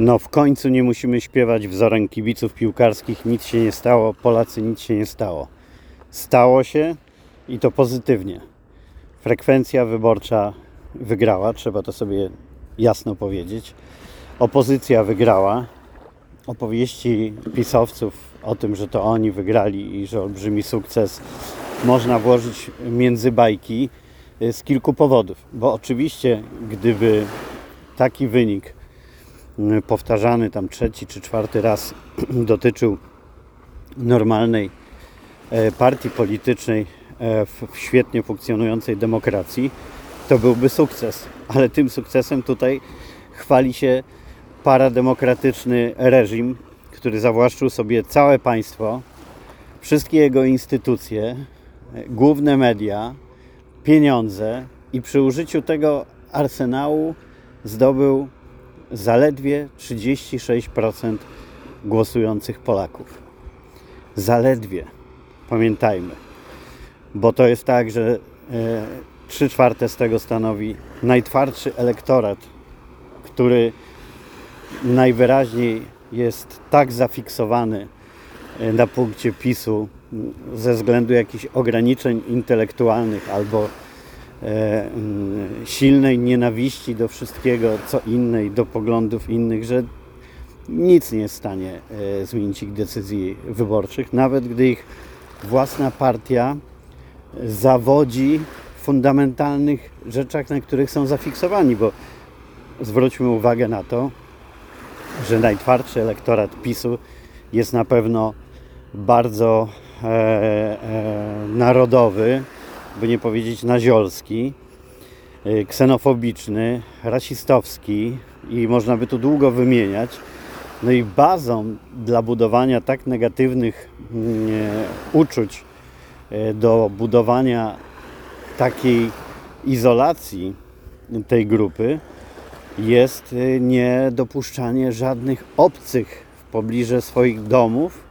No w końcu nie musimy śpiewać wzorem kibiców piłkarskich. Nic się nie stało, Polacy nic się nie stało. Stało się i to pozytywnie. Frekwencja wyborcza wygrała, trzeba to sobie jasno powiedzieć. Opozycja wygrała. Opowieści pisowców o tym, że to oni wygrali i że olbrzymi sukces można włożyć między bajki z kilku powodów. Bo oczywiście, gdyby taki wynik y, powtarzany tam trzeci czy czwarty raz dotyczył normalnej e, partii politycznej e, w świetnie funkcjonującej demokracji, to byłby sukces. Ale tym sukcesem tutaj chwali się parademokratyczny reżim, który zawłaszczył sobie całe państwo, wszystkie jego instytucje, e, główne media, pieniądze i przy użyciu tego arsenału zdobył zaledwie 36% głosujących Polaków. Zaledwie, pamiętajmy, bo to jest tak, że e, 3 czwarte z tego stanowi najtwardszy elektorat, który najwyraźniej jest tak zafiksowany e, na punkcie PiSu ze względu jakichś ograniczeń intelektualnych albo silnej nienawiści do wszystkiego, co inne i do poglądów innych, że nic nie jest w stanie e, zmienić ich decyzji wyborczych, nawet gdy ich własna partia zawodzi w fundamentalnych rzeczach, na których są zafiksowani, bo zwróćmy uwagę na to, że najtwardszy elektorat PiSu jest na pewno bardzo e, e, narodowy, by nie powiedzieć naziolski, e, ksenofobiczny, rasistowski i można by tu długo wymieniać. No i bazą dla budowania tak negatywnych mm, e, uczuć, e, do budowania takiej izolacji tej grupy jest e, niedopuszczanie żadnych obcych w pobliże swoich domów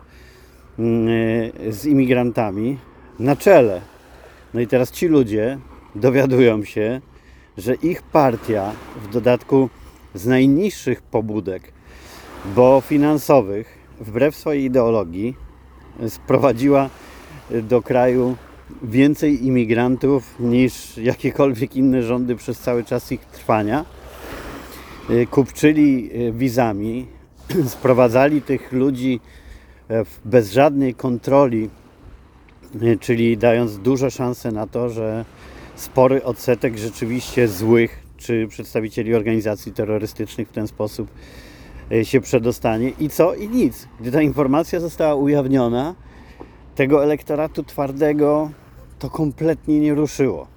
mm, z imigrantami na czele. No i teraz ci ludzie dowiadują się, że ich partia w dodatku z najniższych pobudek, bo finansowych, wbrew swojej ideologii, sprowadziła do kraju więcej imigrantów niż jakiekolwiek inne rządy przez cały czas ich trwania. Kupczyli y, wizami, sprowadzali tych ludzi e, bez żadnej kontroli, czyli dając duże szanse na to, że spory odsetek rzeczywiście złych czy przedstawicieli organizacji terrorystycznych w ten sposób y, się przedostanie. I co? I nic. Gdy ta informacja została ujawniona, tego elektoratu twardego to kompletnie nie ruszyło.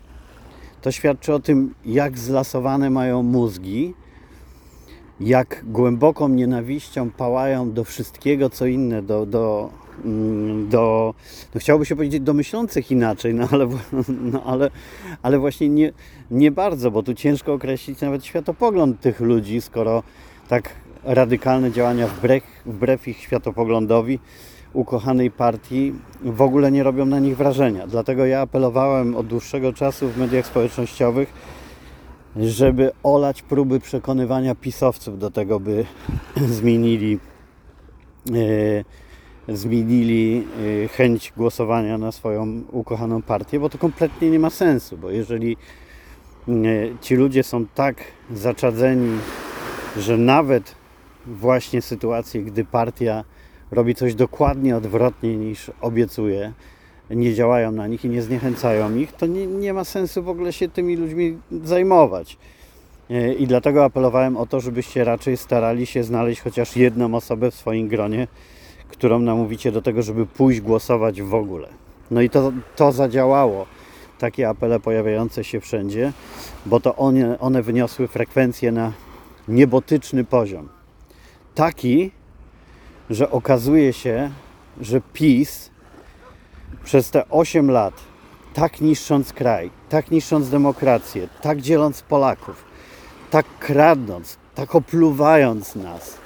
To świadczy o tym, jak zlasowane mają mózgi, jak głęboką nienawiścią pałają do wszystkiego, co inne, do, do, do no chciałoby się powiedzieć do myślących inaczej, no ale, no ale, ale właśnie nie, nie bardzo, bo tu ciężko określić nawet światopogląd tych ludzi, skoro tak radykalne działania wbrew, wbrew ich światopoglądowi ukochanej partii w ogóle nie robią na nich wrażenia. Dlatego ja apelowałem od dłuższego czasu w mediach społecznościowych, żeby olać próby przekonywania pisowców do tego, by zmienili, e, zmienili e, chęć głosowania na swoją ukochaną partię, bo to kompletnie nie ma sensu, bo jeżeli e, ci ludzie są tak zaczadzeni, że nawet właśnie sytuacje, gdy partia robi coś dokładnie odwrotnie niż obiecuje, nie działają na nich i nie zniechęcają ich, to nie, nie ma sensu w ogóle się tymi ludźmi zajmować. E, I dlatego apelowałem o to, żebyście raczej starali się znaleźć chociaż jedną osobę w swoim gronie, którą namówicie do tego, żeby pójść głosować w ogóle. No i to, to zadziałało. Takie apele pojawiające się wszędzie, bo to one, one wyniosły frekwencję na niebotyczny poziom. Taki, że okazuje się, że PiS przez te 8 lat, tak niszcząc kraj, tak niszcząc demokrację, tak dzieląc Polaków, tak kradnąc, tak opluwając nas,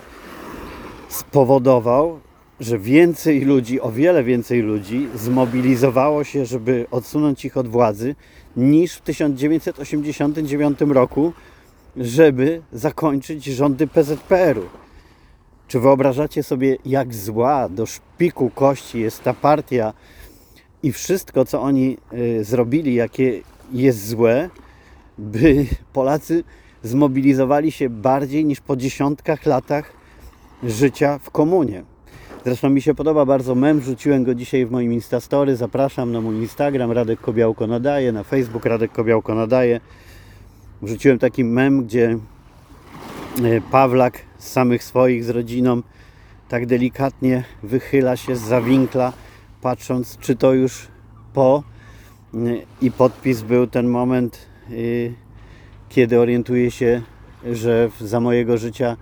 spowodował, że więcej ludzi, o wiele więcej ludzi zmobilizowało się, żeby odsunąć ich od władzy, niż w 1989 roku, żeby zakończyć rządy PZPR-u. Czy wyobrażacie sobie, jak zła do szpiku kości jest ta partia i wszystko, co oni y, zrobili, jakie jest złe, by Polacy zmobilizowali się bardziej niż po dziesiątkach latach życia w komunie. Zresztą mi się podoba bardzo mem, wrzuciłem go dzisiaj w moim Instastory, zapraszam na mój Instagram, Radek Kobiałko nadaje, na Facebook Radek Kobiałko nadaje. Wrzuciłem taki mem, gdzie e, Pawlak z samych swoich, z rodziną, tak delikatnie wychyla się z zawinkla, patrząc, czy to już po. E, I podpis był ten moment, e, kiedy orientuje się, że za mojego życia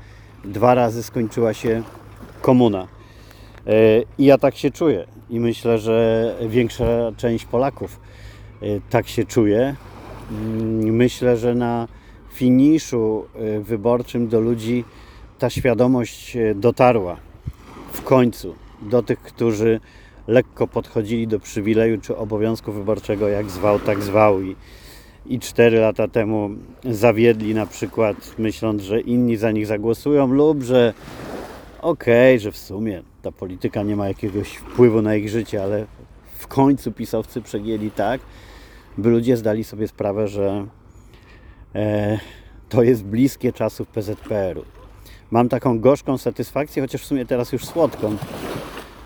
dwa razy skończyła się komuna. I ja tak się czuję. I myślę, że większa część Polaków tak się czuje. Mm, myślę, że na finiszu e, wyborczym do ludzi ta świadomość e, dotarła w końcu do tych, którzy lekko podchodzili do przywileju czy obowiązku wyborczego, jak zwał, tak zwał. I, i cztery lata temu zawiedli na przykład, myśląc, że inni za nich zagłosują, lub że okej, okay, że w sumie ta polityka nie ma jakiegoś wpływu na ich życie, ale w końcu pisowcy przegięli tak, by ludzie zdali sobie sprawę, że e, to jest bliskie czasów PZPR-u. Mam taką gorzką satysfakcję, chociaż w sumie teraz już słodką,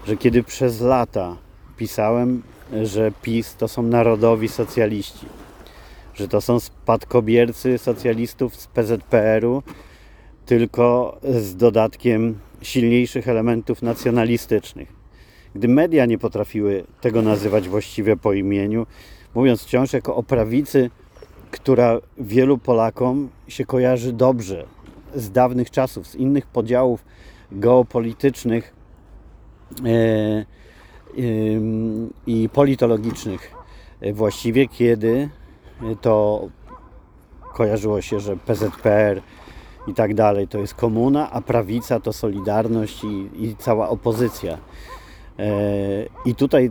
że kiedy przez lata pisałem, że PiS to są narodowi socjaliści, że to są spadkobiercy socjalistów z PZPR-u, tylko z dodatkiem silniejszych elementów nacjonalistycznych. Gdy media nie potrafiły tego nazywać właściwie po imieniu, mówiąc wciąż jako o prawicy, która wielu Polakom się kojarzy dobrze z dawnych czasów, z innych podziałów geopolitycznych e, e, i politologicznych właściwie, kiedy to kojarzyło się, że PZPR i tak dalej to jest komuna, a prawica to Solidarność i, i cała opozycja. E, I tutaj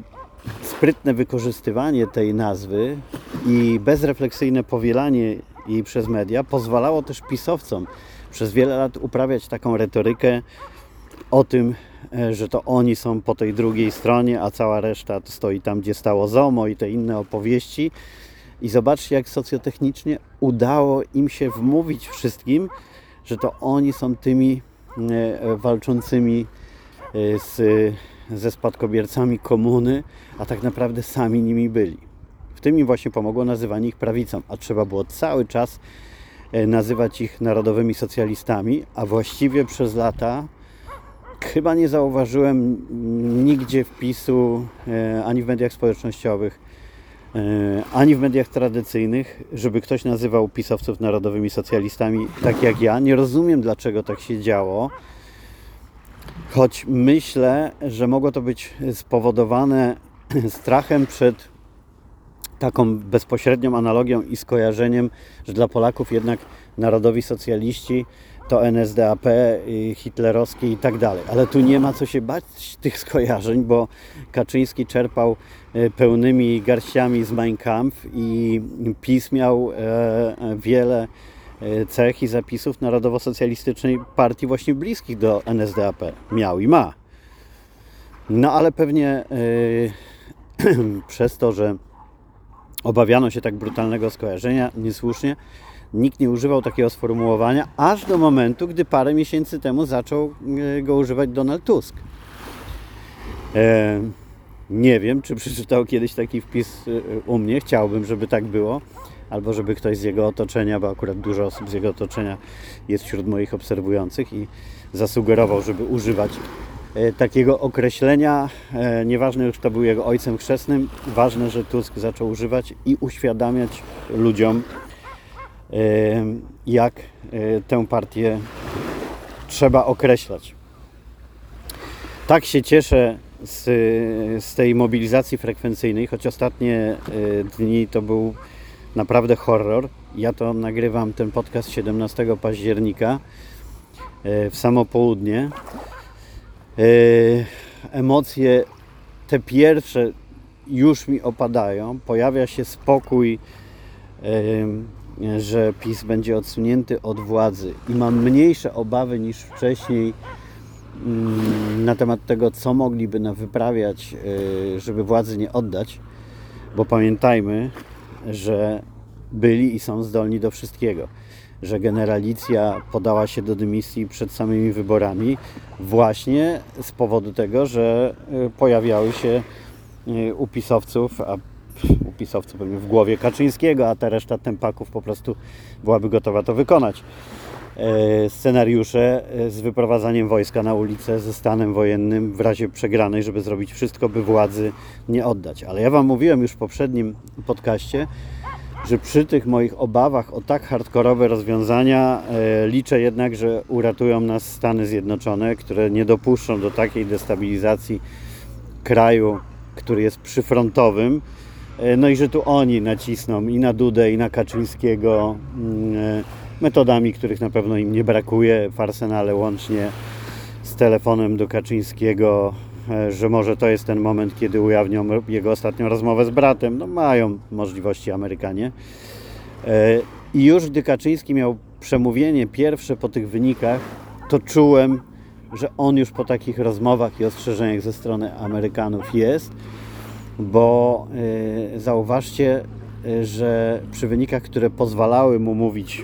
sprytne wykorzystywanie tej nazwy i bezrefleksyjne powielanie jej przez media pozwalało też pisowcom przez wiele lat uprawiać taką retorykę o tym, e, że to oni są po tej drugiej stronie, a cała reszta stoi tam, gdzie stało ZOMO i te inne opowieści. I zobaczcie, jak socjotechnicznie udało im się wmówić wszystkim, że to oni są tymi e, walczącymi e, z ze spadkobiercami komuny, a tak naprawdę sami nimi byli. W tym im właśnie pomogło nazywanie ich prawicą, a trzeba było cały czas e, nazywać ich narodowymi socjalistami, a właściwie przez lata chyba nie zauważyłem nigdzie wpisu e, ani w mediach społecznościowych, e, ani w mediach tradycyjnych, żeby ktoś nazywał pisowców narodowymi socjalistami tak jak ja. Nie rozumiem, dlaczego tak się działo. Choć myślę, że mogło to być spowodowane strachem przed taką bezpośrednią analogią i skojarzeniem, że dla Polaków jednak narodowi socjaliści to NSDAP, hitlerowskie i tak dalej. Ale tu nie ma co się bać tych skojarzeń, bo Kaczyński czerpał e, pełnymi garściami z Mein Kampf i PiS miał e, wiele E, cech i zapisów narodowo-socjalistycznej partii właśnie bliskich do NSDAP. Miał i ma. No ale pewnie przez to, że obawiano się tak brutalnego skojarzenia, niesłusznie, nikt nie używał takiego sformułowania, aż do momentu, gdy parę miesięcy temu zaczął yy, go używać Donald Tusk. Yy, nie wiem, czy przeczytał kiedyś taki wpis u mnie, chciałbym, żeby tak było albo żeby ktoś z jego otoczenia, bo akurat dużo osób z jego otoczenia jest wśród moich obserwujących i zasugerował, żeby używać e, takiego określenia. E, nieważne już kto był jego ojcem chrzestnym, ważne, że Tusk zaczął używać i uświadamiać ludziom, e, jak tę partię trzeba określać. Tak się cieszę z, z tej mobilizacji frekwencyjnej, choć ostatnie dni to był naprawdę horror. Ja to nagrywam ten podcast 17 października w samo południe. Emocje te pierwsze już mi opadają. Pojawia się spokój, że PiS będzie odsunięty od władzy i mam mniejsze obawy niż wcześniej mm, na temat tego, co mogliby nam wyprawiać, y, żeby władzy nie oddać, bo pamiętajmy, że byli i są zdolni do wszystkiego. Że generalicja podała się do dymisji przed samymi wyborami właśnie z powodu tego, że y, pojawiały się y, u pisowców, a u pisowców pewnie w głowie Kaczyńskiego, a ta reszta tempaków po prostu byłaby gotowa to wykonać. E, scenariusze e, z wyprowadzaniem wojska na ulicę ze stanem wojennym w razie przegranej, żeby zrobić wszystko, by władzy nie oddać. Ale ja Wam mówiłem już w poprzednim podcaście, że przy tych moich obawach o tak hardkorowe rozwiązania e, liczę jednak, że uratują nas Stany Zjednoczone, które nie dopuszczą do takiej destabilizacji kraju, który jest przyfrontowym. No i że tu oni nacisną i na Dudę, i na Kaczyńskiego mm, metodami, których na pewno im nie brakuje w arsenale, łącznie z telefonem do Kaczyńskiego, e, że może to jest ten moment, kiedy ujawnią jego ostatnią rozmowę z bratem. No mają możliwości Amerykanie. E, I już gdy Kaczyński miał przemówienie pierwsze po tych wynikach, to czułem, że on już po takich rozmowach i ostrzeżeniach ze strony Amerykanów jest, bo e, zauważcie, że przy wynikach, które pozwalały mu mówić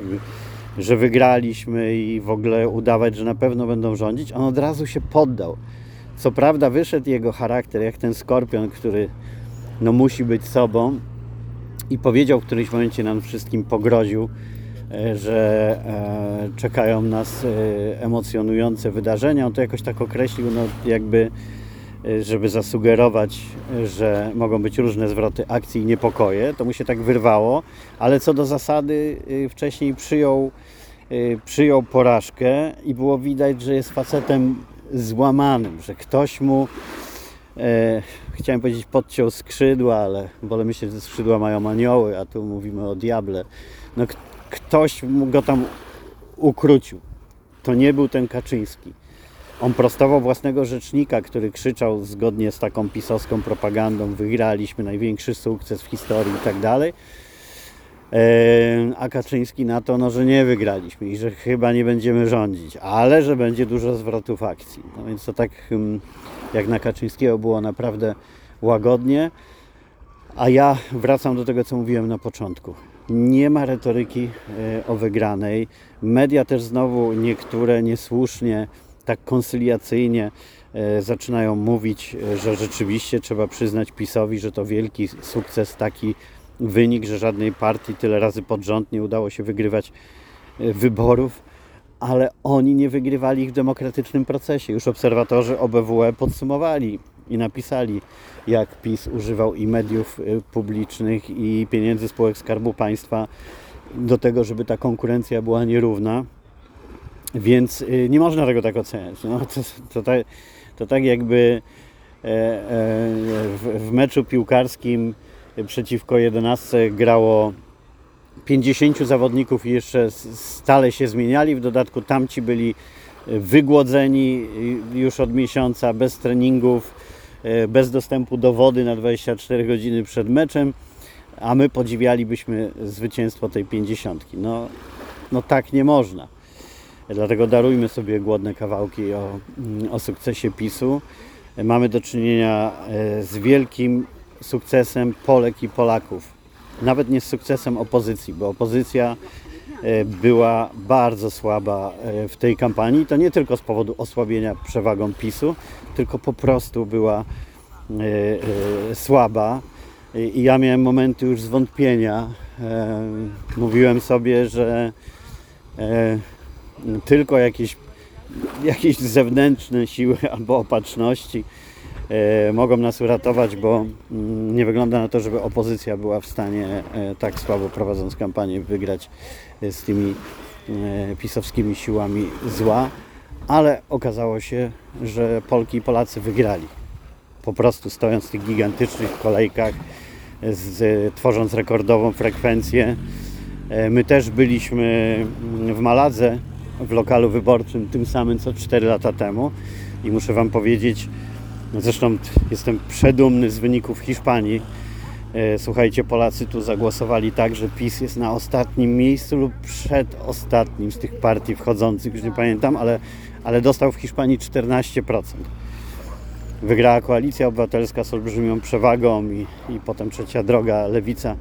że wygraliśmy i w ogóle udawać, że na pewno będą rządzić, on od razu się poddał. Co prawda wyszedł jego charakter, jak ten skorpion, który no, musi być sobą i powiedział w którymś momencie nam wszystkim pogroził, że e, czekają nas emocjonujące wydarzenia. On to jakoś tak określił, no jakby żeby zasugerować, że mogą być różne zwroty akcji i niepokoje. To mu się tak wyrwało, ale co do zasady e, wcześniej przyjął Y, przyjął porażkę i było widać, że jest facetem złamanym, że ktoś mu, e, chciałem powiedzieć podciął skrzydła, ale wolę myśleć, że skrzydła mają anioły, a tu mówimy o diable. No, ktoś go tam ukrócił. To nie był ten Kaczyński. On prostował własnego rzecznika, który krzyczał zgodnie z taką pisowską propagandą: Wygraliśmy największy sukces w historii i tak dalej a Kaczyński na to, no, że nie wygraliśmy i że chyba nie będziemy rządzić, ale że będzie dużo zwrotów akcji. No więc to tak jak na Kaczyńskiego było naprawdę łagodnie. A ja wracam do tego, co mówiłem na początku. Nie ma retoryki e, o wygranej. Media też znowu niektóre niesłusznie, tak konsyliacyjnie e, zaczynają mówić, e, że rzeczywiście trzeba przyznać PiSowi, że to wielki sukces taki wynik, że żadnej partii tyle razy pod rząd nie udało się wygrywać e, wyborów, ale oni nie wygrywali ich w demokratycznym procesie. Już obserwatorzy OBWE podsumowali i napisali, jak PiS używał i mediów publicznych, i pieniędzy spółek Skarbu Państwa do tego, żeby ta konkurencja była nierówna. Więc e, nie można tego tak oceniać. No, to, to, tak, to tak jakby w, w meczu piłkarskim przeciwko 11 grało 50 zawodników i jeszcze stale się zmieniali. W dodatku tamci byli e, wygłodzeni już od miesiąca, bez treningów, e, bez dostępu do wody na 24 godziny przed meczem, a my podziwialibyśmy zwycięstwo tej 50. No, no tak nie można. Dlatego darujmy sobie głodne kawałki o, o sukcesie PiSu. Mamy do czynienia e, z wielkim sukcesem Polek i Polaków. Nawet nie z sukcesem opozycji, bo opozycja e, była bardzo słaba e, w tej kampanii. To nie tylko z powodu osłabienia przewagą PiSu, tylko po prostu była słaba. I ja miałem momenty już zwątpienia. Mówiłem sobie, że tylko jakieś, jakieś zewnętrzne siły albo opatrzności E, mogą nas uratować, bo mm, nie wygląda na to, żeby opozycja była w stanie e, tak słabo prowadząc kampanię wygrać e, z tymi pisowskimi siłami zła, ale okazało się, że Polki i Polacy wygrali. Po prostu stojąc w tych gigantycznych kolejkach, z, tworząc rekordową frekwencję. My też byliśmy mm, w Maladze, w lokalu wyborczym, tym samym co 4 lata temu i muszę Wam powiedzieć, no zresztą jestem przedumny z wyników Hiszpanii. E, słuchajcie, Polacy tu zagłosowali tak, że PiS jest na ostatnim miejscu lub przedostatnim z tych partii wchodzących, już nie pamiętam, ale, ale dostał w Hiszpanii 14%. Wygrała koalicja obywatelska z olbrzymią przewagą i, i potem trzecia droga, lewica.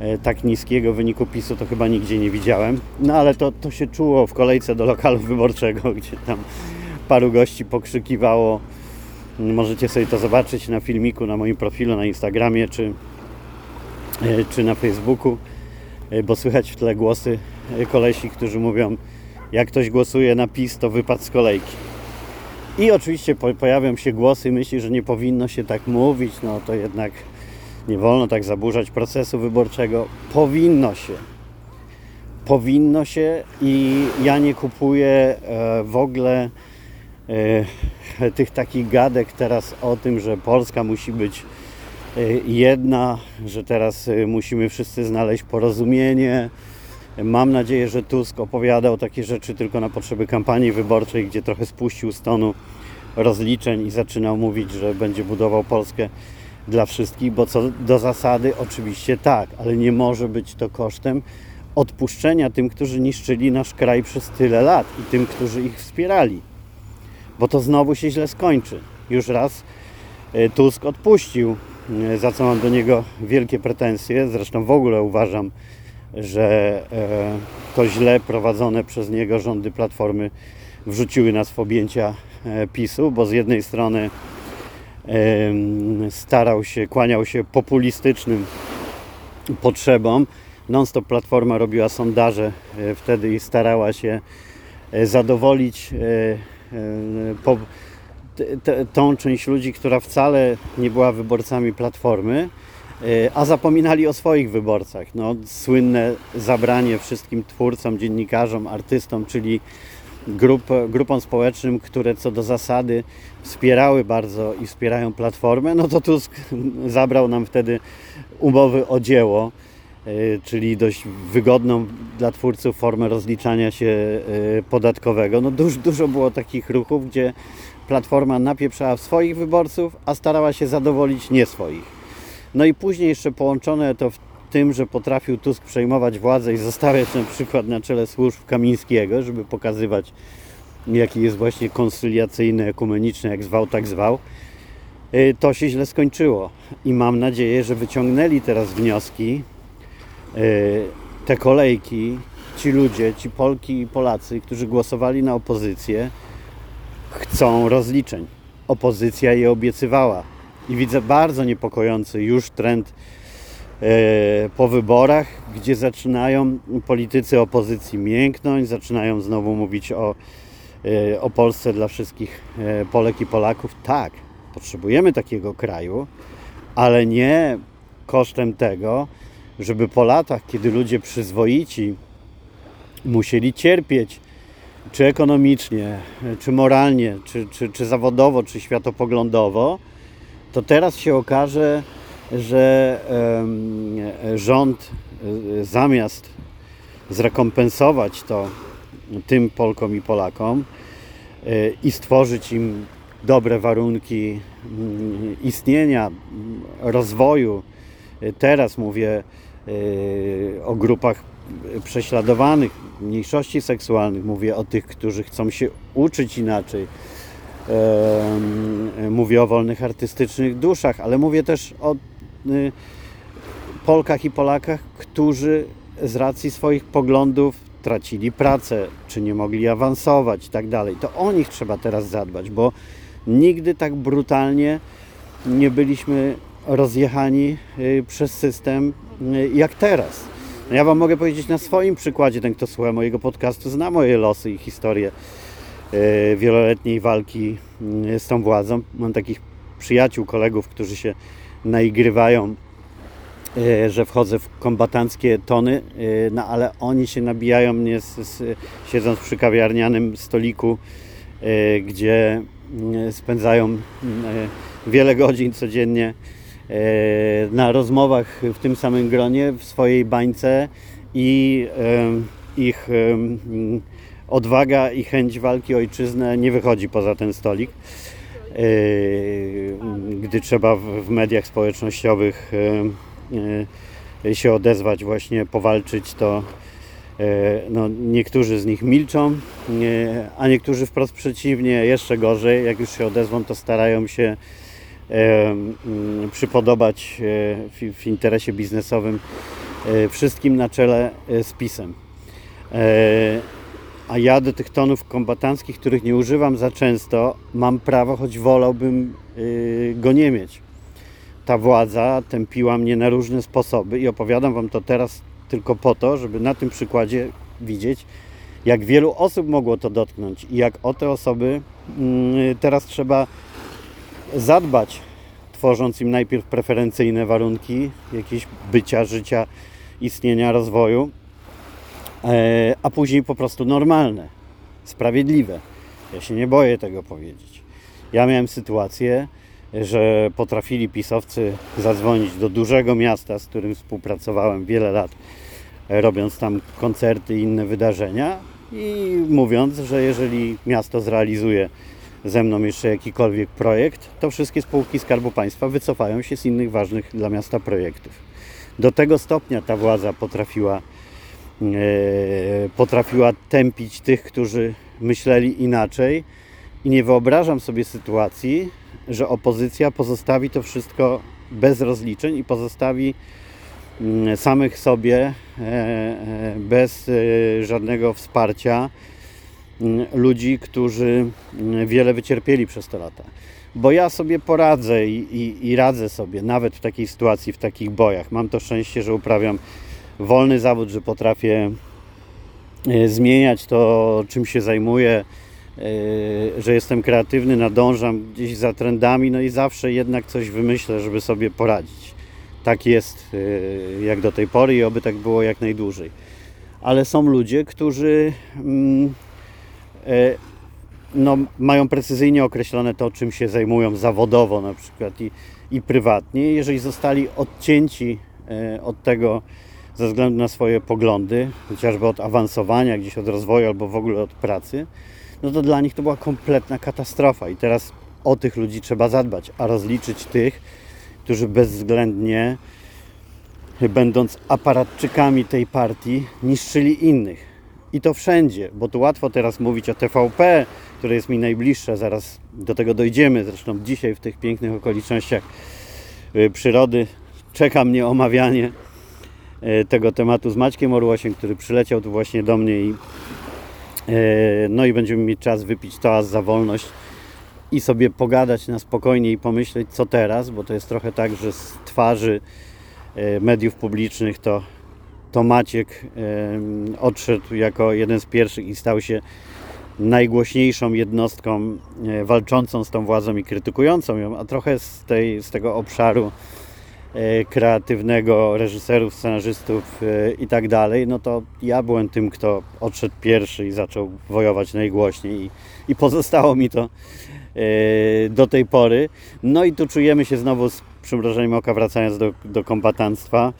E, tak niskiego wyniku PiSu to chyba nigdzie nie widziałem. No ale to, to się czuło w kolejce do lokalu wyborczego, gdzie tam paru gości pokrzykiwało. Możecie sobie to zobaczyć na filmiku na moim profilu na Instagramie czy, e, czy na Facebooku, e, bo słychać w tle głosy kolesi, którzy mówią jak ktoś głosuje na PiS, to wypadł z kolejki. I oczywiście pojawią się głosy, myśli, że nie powinno się tak mówić, no to jednak nie wolno tak zaburzać procesu wyborczego. Powinno się. Powinno się i ja nie kupuję e, w ogóle e, tych takich gadek teraz o tym, że Polska musi być e, jedna, że teraz musimy wszyscy znaleźć porozumienie. Mam nadzieję, że Tusk opowiadał takie rzeczy tylko na potrzeby kampanii wyborczej, gdzie trochę spuścił z tonu rozliczeń i zaczynał mówić, że będzie budował Polskę dla wszystkich, bo co do zasady oczywiście tak, ale nie może być to kosztem odpuszczenia tym, którzy niszczyli nasz kraj przez tyle lat i tym, którzy ich wspierali. Bo to znowu się źle skończy. Już raz e, Tusk odpuścił, e, za co mam do niego wielkie pretensje. Zresztą w ogóle uważam, że e, to źle prowadzone przez niego rządy Platformy wrzuciły nas w objęcia PiSu, bo z jednej strony starał się, kłaniał się populistycznym potrzebom. Non-stop Platforma robiła sondaże e, wtedy i starała się e, zadowolić e, tą część ludzi, która wcale nie była wyborcami Platformy, a zapominali o swoich wyborcach. No, słynne zabranie wszystkim twórcom, dziennikarzom, artystom, czyli grup, grupom społecznym, które co do zasady wspierały bardzo i wspierają Platformę, no to Tusk zabrał nam wtedy umowy o dzieło, e, czyli dość wygodną dla twórców formę rozliczania się e, podatkowego. No dużo, dużo było takich ruchów, gdzie Platforma napieprzała swoich wyborców, a starała się zadowolić nie swoich. No i później jeszcze połączone to w tym, że potrafił Tusk przejmować władzę i zostawiać na przykład na czele służb Kamińskiego, żeby pokazywać, jaki jest właśnie konsyliacyjny, ekumeniczny, jak zwał, tak zwał, y, to się źle skończyło. I mam nadzieję, że wyciągnęli teraz wnioski, y, te kolejki, ci ludzie, ci Polki i Polacy, którzy głosowali na opozycję, chcą rozliczeń. Opozycja je obiecywała. I widzę bardzo niepokojący już trend po wyborach, gdzie zaczynają politycy opozycji mięknąć, zaczynają znowu mówić o, e, o Polsce dla wszystkich e, Polek i Polaków. Tak, potrzebujemy takiego kraju, ale nie kosztem tego, żeby po latach, kiedy ludzie przyzwoici musieli cierpieć, czy ekonomicznie, czy moralnie, czy, czy, czy zawodowo, czy światopoglądowo, to teraz się okaże, że rząd e, zamiast zrekompensować to tym Polkom i Polakom e, i stworzyć im dobre warunki mm, istnienia, rozwoju, e, teraz mówię o grupach prześladowanych, mniejszości seksualnych, mówię o tych, którzy chcą się uczyć inaczej, mówię o wolnych artystycznych duszach, ale mówię też o Polkach i Polakach, którzy z racji swoich poglądów tracili pracę, czy nie mogli awansować i tak dalej. To o nich trzeba teraz zadbać, bo nigdy tak brutalnie nie byliśmy rozjechani y, przez system y, jak teraz. No ja Wam mogę powiedzieć na swoim przykładzie, ten kto słucha mojego podcastu zna moje losy i historię wieloletniej walki z tą władzą. Mam takich przyjaciół, kolegów, którzy się naigrywają, e, że wchodzę w kombatanckie tony, e, no ale oni się nabijają mnie z, z, siedząc przy kawiarnianym stoliku, e, gdzie spędzają wiele godzin codziennie na rozmowach w tym samym gronie, w swojej bańce i ich odwaga i chęć walki ojczyznę nie wychodzi poza ten stolik. Gdy trzeba w mediach społecznościowych yy, yy, się odezwać, właśnie powalczyć, to, No, niektórzy z nich milczą, a niektórzy wprost przeciwnie, jeszcze gorzej, jak już się odezwą, to starają się przypodobać w, w interesie biznesowym wszystkim na czele z pisem. A ja do tych tonów kombatanckich, których nie używam za często, mam prawo, choć wolałbym yy, go nie mieć. Ta władza tępiła mnie na różne sposoby i opowiadam Wam to teraz tylko po to, żeby na tym przykładzie widzieć, jak wielu osób mogło to dotknąć i jak o te osoby yy, teraz trzeba zadbać, tworząc im najpierw preferencyjne warunki jakieś bycia, życia, istnienia, rozwoju, a później po prostu normalne, sprawiedliwe. Ja się nie boję tego powiedzieć. Ja miałem sytuację, że potrafili pisowcy zadzwonić do dużego miasta, z którym współpracowałem wiele lat, robiąc tam koncerty i inne wydarzenia i mówiąc, że jeżeli miasto zrealizuje ze mną jeszcze jakikolwiek projekt, to wszystkie spółki Skarbu Państwa wycofają się z innych ważnych dla miasta projektów. Do tego stopnia ta władza potrafiła E, potrafiła tępić tych, którzy myśleli inaczej. I nie wyobrażam sobie sytuacji, że opozycja pozostawi to wszystko bez rozliczeń i pozostawi mm, samych sobie e, e, bez żadnego wsparcia mm, ludzi, którzy mm, wiele wycierpieli przez te lata. Bo ja sobie poradzę i, i, i radzę sobie nawet w takiej sytuacji, w takich bojach. Mam to szczęście, że uprawiam wolny zawód, że potrafię e, zmieniać to, czym się zajmuję, e, że jestem kreatywny, nadążam gdzieś za trendami, no i zawsze jednak coś wymyślę, żeby sobie poradzić. Tak jest e, jak do tej pory i oby tak było jak najdłużej. Ale są ludzie, którzy mm, no, mają precyzyjnie określone to, czym się zajmują zawodowo na przykład i, i prywatnie. Jeżeli zostali odcięci od tego, ze względu na swoje poglądy, chociażby od awansowania, gdzieś od rozwoju albo w ogóle od pracy, no to dla nich to była kompletna katastrofa. I teraz o tych ludzi trzeba zadbać, a rozliczyć tych, którzy bezwzględnie, będąc aparatczykami tej partii, niszczyli innych. I to wszędzie, bo tu łatwo teraz mówić o TVP, które jest mi najbliższe, zaraz do tego dojdziemy. Zresztą dzisiaj w tych pięknych okolicznościach y, przyrody czeka mnie omawianie tego tematu z Maćkiem Orłosiem, który przyleciał tu właśnie do mnie i e, no i będziemy mieć czas wypić toast za wolność i sobie pogadać na spokojnie i pomyśleć co teraz, bo to jest trochę tak, że z twarzy e, mediów publicznych to, to Maciek odszedł jako jeden z pierwszych i stał się najgłośniejszą jednostką walczącą z tą władzą i krytykującą ją, a trochę z, tej, z tego obszaru E, kreatywnego, reżyserów, scenarzystów e, i tak dalej, no to ja byłem tym, kto odszedł pierwszy i zaczął wojować najgłośniej i, i pozostało mi to e, do tej pory. No i tu czujemy się znowu z przymrożeniem oka, wracając do, do kombatanstwa,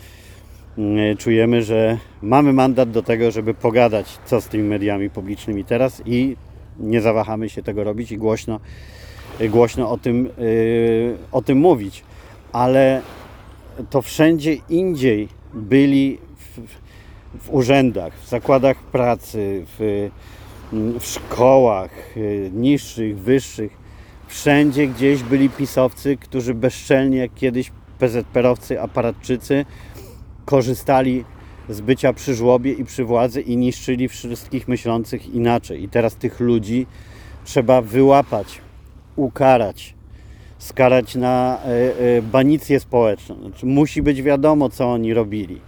czujemy, że mamy mandat do tego, żeby pogadać, co z tymi mediami publicznymi teraz i nie zawahamy się tego robić i głośno, głośno o, tym, o tym mówić. Ale to wszędzie indziej byli w, w urzędach, w zakładach pracy, w, w szkołach y, niższych, wyższych. Wszędzie gdzieś byli pisowcy, którzy bezczelnie, jak kiedyś PZPR-owcy, aparatczycy, korzystali z bycia przy żłobie i przy władzy i niszczyli wszystkich myślących inaczej. I teraz tych ludzi trzeba wyłapać, ukarać, skarać na e, e, banicję społeczną. Znaczy, musi być wiadomo, co oni robili.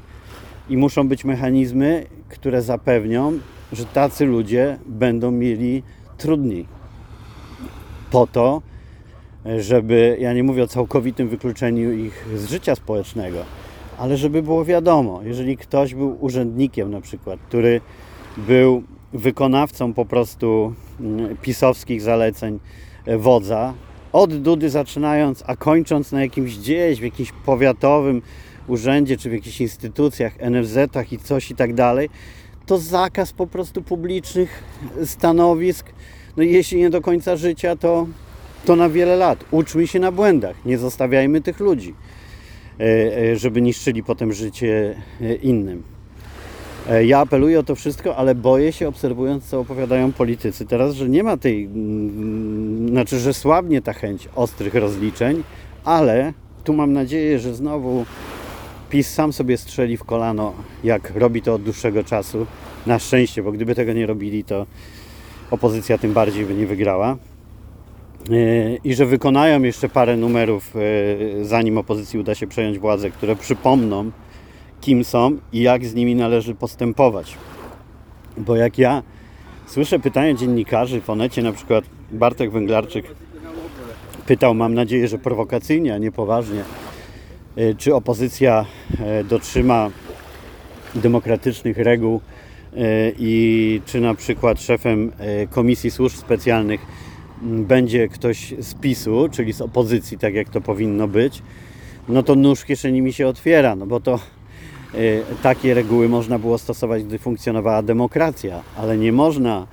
I muszą być mechanizmy, które zapewnią, że tacy ludzie będą mieli trudniej. Po to, żeby, ja nie mówię o całkowitym wykluczeniu ich z życia społecznego, ale żeby było wiadomo, jeżeli ktoś był urzędnikiem na przykład, który był wykonawcą po prostu mm, pisowskich zaleceń e, wodza, od Dudy zaczynając, a kończąc na jakimś gdzieś, w jakimś powiatowym urzędzie, czy w jakichś instytucjach, NFZ-ach i coś i tak dalej, to zakaz po prostu publicznych stanowisk, no jeśli nie do końca życia, to, to na wiele lat. Uczmy się na błędach, nie zostawiajmy tych ludzi, e, e, żeby niszczyli potem życie e, innym. E, Ja apeluję o to wszystko, ale boję się, obserwując, co opowiadają politycy teraz, że nie ma tej, mm, znaczy, że słabnie ta chęć ostrych rozliczeń, ale tu mam nadzieję, że znowu PiS sam sobie strzeli w kolano, jak robi to od dłuższego czasu. Na szczęście, bo gdyby tego nie robili, to opozycja tym bardziej by nie wygrała. E, I że wykonają jeszcze parę numerów, e, zanim opozycji uda się przejąć władzę, które przypomną, kim są i jak z nimi należy postępować. Bo jak ja słyszę pytania dziennikarzy w Onecie, na przykład Bartek Węglarczyk pytał, mam nadzieję, że prowokacyjnie, a nie poważnie, e, czy opozycja e, dotrzyma demokratycznych reguł e, i czy na przykład szefem Komisji Służb Specjalnych m, będzie ktoś z PiSu, czyli z opozycji, tak jak to powinno być, no to nóż kieszeni mi się otwiera, no bo to takie reguły można było stosować, gdy funkcjonowała demokracja, ale nie można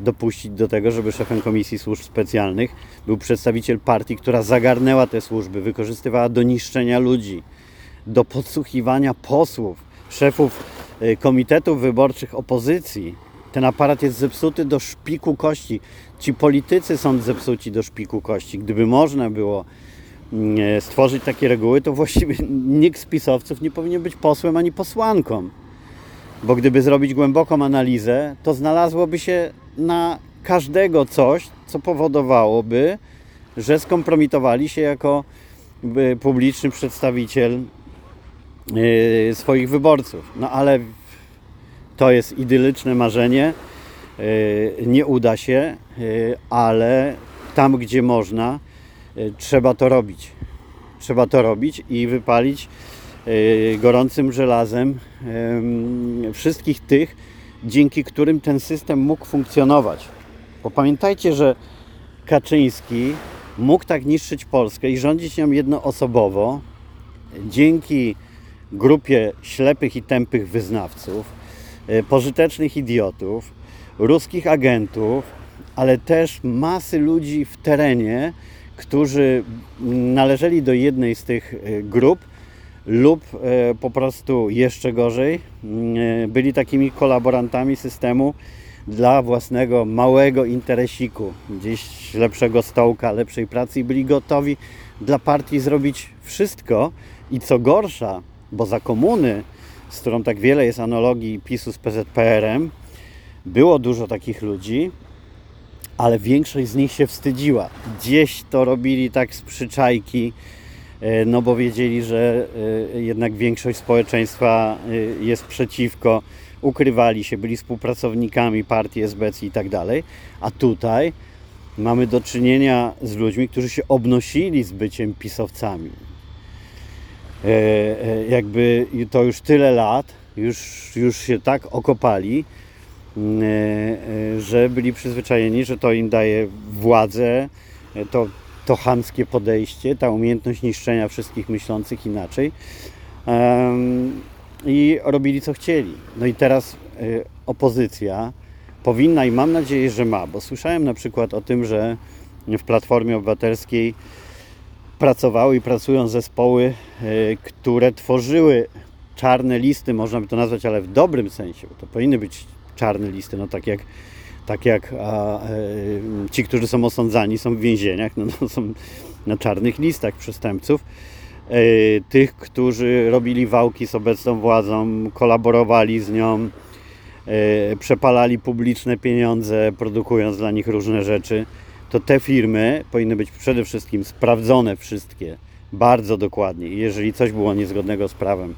dopuścić do tego, żeby szefem Komisji Służb Specjalnych był przedstawiciel partii, która zagarnęła te służby, wykorzystywała do niszczenia ludzi, do podsłuchiwania posłów, szefów e, komitetów wyborczych opozycji. Ten aparat jest zepsuty do szpiku kości. Ci politycy są zepsuci do szpiku kości. Gdyby można było stworzyć takie reguły, to właściwie nikt z pisowców nie powinien być posłem ani posłanką. Bo gdyby zrobić głęboką analizę, to znalazłoby się na każdego coś, co powodowałoby, że skompromitowali się jako by, publiczny przedstawiciel yy, swoich wyborców. No ale to jest idylyczne marzenie. Nie uda się, ale tam, gdzie można, trzeba to robić. Trzeba to robić i wypalić yy, gorącym żelazem wszystkich tych, dzięki którym ten system mógł funkcjonować. Bo pamiętajcie, że Kaczyński mógł tak niszczyć Polskę i rządzić nią jednoosobowo dzięki grupie ślepych i tępych wyznawców, e, pożytecznych idiotów, ruskich agentów, ale też masy ludzi w terenie, którzy należeli do jednej z tych e, grup lub e, po prostu jeszcze gorzej, e, byli takimi kolaborantami systemu dla własnego małego interesiku, gdzieś lepszego stołka, lepszej pracy i byli gotowi dla partii zrobić wszystko. I co gorsza, bo za komuny, z którą tak wiele jest analogii PiSu z PZPR-em, było dużo takich ludzi, ale większość z nich się wstydziła. Gdzieś to robili tak z przyczajki, e, no bo wiedzieli, że e, jednak większość społeczeństwa e, jest przeciwko, ukrywali się, byli współpracownikami partii SBC i tak dalej. A tutaj mamy do czynienia z ludźmi, którzy się obnosili z byciem pisowcami. Jakby to już tyle lat, już, już się tak okopali, że byli przyzwyczajeni, że to im daje władzę, e, to, to chamskie podejście, ta umiejętność niszczenia wszystkich myślących inaczej. I robili co chcieli. No i teraz e, opozycja powinna i mam nadzieję, że ma, bo słyszałem na przykład o tym, że w Platformie Obywatelskiej pracowały i pracują zespoły, e, które tworzyły czarne listy, można by to nazwać, ale w dobrym sensie, to powinny być czarne listy, no tak jak, tak jak a, e, ci, którzy są osądzani, są w więzieniach, no, no są na czarnych listach przestępców. E, tych, którzy robili wałki z obecną władzą, kolaborowali z nią, e, przepalali publiczne pieniądze, produkując dla nich różne rzeczy, to te firmy powinny być przede wszystkim sprawdzone wszystkie bardzo dokładnie. Jeżeli coś było niezgodnego z prawem,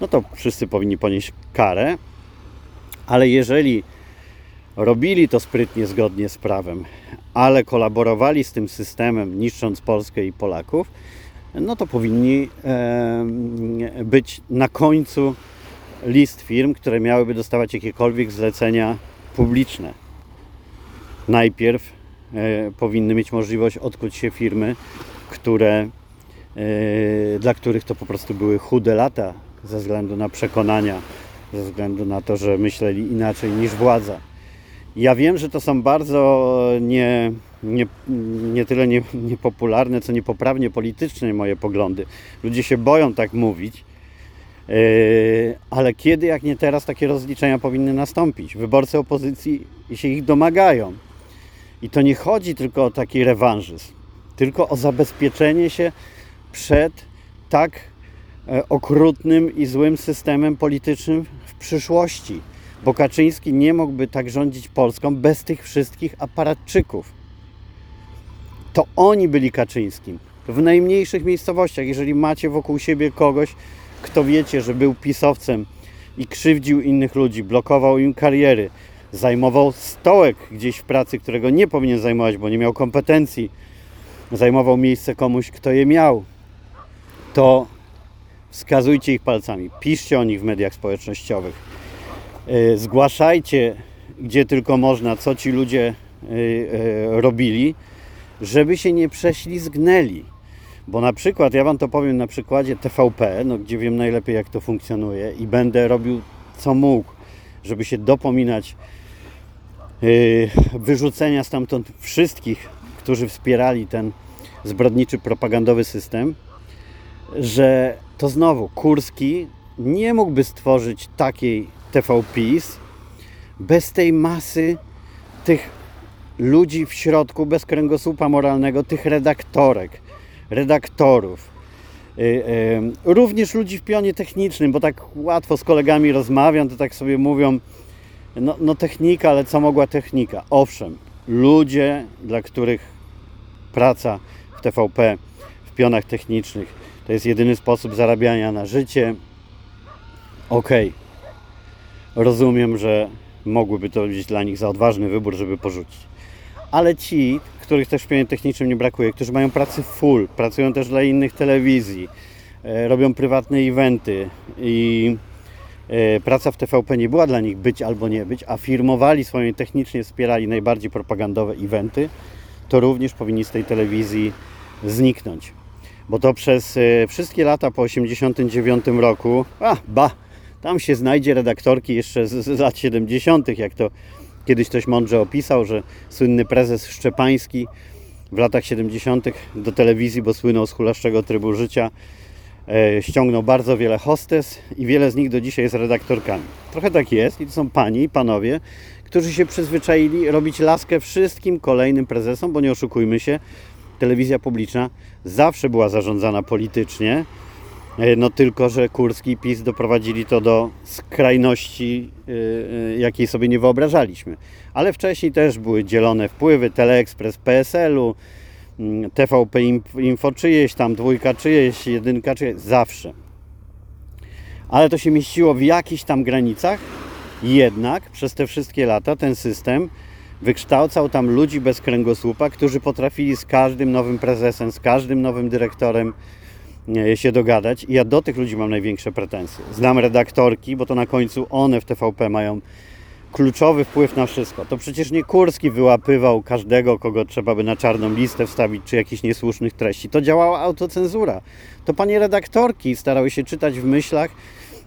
no to wszyscy powinni ponieść karę. Ale jeżeli robili to sprytnie, zgodnie z prawem, ale kolaborowali z tym systemem, niszcząc Polskę i Polaków, no to powinni e, być na końcu list firm, które miałyby dostawać jakiekolwiek zlecenia publiczne. Najpierw e, powinny mieć możliwość odkuć się firmy, które, e, dla których to po prostu były chude lata ze względu na przekonania, ze względu na to, że myśleli inaczej niż władza. Ja wiem, że to są bardzo nie, nie, nie tyle nie, niepopularne, co niepoprawnie polityczne moje poglądy. Ludzie się boją tak mówić, Yy, ale kiedy, jak nie teraz, takie rozliczenia powinny nastąpić? Wyborcy opozycji się ich domagają. I to nie chodzi tylko o taki rewanżyzm, tylko o zabezpieczenie się przed tak e, okrutnym i złym systemem politycznym w przyszłości. Bo Kaczyński nie mógłby tak rządzić Polską bez tych wszystkich aparatczyków. To oni byli Kaczyńskim. W najmniejszych miejscowościach, jeżeli macie wokół siebie kogoś, kto wiecie, że był pisowcem i krzywdził innych ludzi, blokował im kariery, zajmował stołek gdzieś w pracy, którego nie powinien zajmować, bo nie miał kompetencji, zajmował miejsce komuś, kto je miał, to wskazujcie ich palcami, piszcie o nich w mediach społecznościowych, yy, zgłaszajcie, gdzie tylko można, co ci ludzie yy, yy, robili, żeby się nie prześlizgnęli. Bo na przykład, ja Wam to powiem na przykładzie TVP, no, gdzie wiem najlepiej jak to funkcjonuje i będę robił co mógł, żeby się dopominać yy, wyrzucenia stamtąd wszystkich, którzy wspierali ten zbrodniczy propagandowy system, że to znowu Kurski nie mógłby stworzyć takiej TVPiS bez tej masy tych ludzi w środku, bez kręgosłupa moralnego, tych redaktorek, redaktorów, y, y, również ludzi w pionie technicznym, bo tak łatwo z kolegami rozmawiam, to tak sobie mówią, no, no technika, ale co mogła technika? Owszem, ludzie, dla których praca w TVP, w pionach technicznych, to jest jedyny sposób zarabiania na życie. Okej, okay. rozumiem, że mogłyby to być dla nich za odważny wybór, żeby porzucić. Ale ci, których też w pionie technicznym nie brakuje, którzy mają pracy full, pracują też dla innych telewizji, e, robią prywatne eventy i e, praca w TVP nie była dla nich być albo nie być, a firmowali swoje technicznie wspierali najbardziej propagandowe eventy, to również powinni z tej telewizji zniknąć. Bo to przez e, wszystkie lata po 1989 roku, a ba, tam się znajdzie redaktorki jeszcze z, z lat 70., jak to Kiedyś ktoś mądrze opisał, że słynny prezes Szczepański w latach 70. do telewizji, bo słynął z hulaszczego trybu życia, e, ściągnął bardzo wiele hostes i wiele z nich do dzisiaj jest redaktorkami. Trochę tak jest i to są panie i panowie, którzy się przyzwyczaili robić laskę wszystkim kolejnym prezesom, bo nie oszukujmy się, telewizja publiczna zawsze była zarządzana politycznie, E, no tylko, że Kurski i PiS doprowadzili to do skrajności, e, e, jakiej sobie nie wyobrażaliśmy. Ale wcześniej też były dzielone wpływy, Teleekspres PSL-u, mm, TVP Info czyjeś, tam dwójka czyjeś, jedynka czyjeś, zawsze. Ale to się mieściło w jakichś tam granicach, jednak przez te wszystkie lata ten system wykształcał tam ludzi bez kręgosłupa, którzy potrafili z każdym nowym prezesem, z każdym nowym dyrektorem się dogadać i ja do tych ludzi mam największe pretensje. Znam redaktorki, bo to na końcu one w TVP mają kluczowy wpływ na wszystko. To przecież nie Kurski wyłapywał każdego, kogo trzeba by na czarną listę wstawić, czy jakichś niesłusznych treści. To działała autocenzura. To panie redaktorki starały się czytać w myślach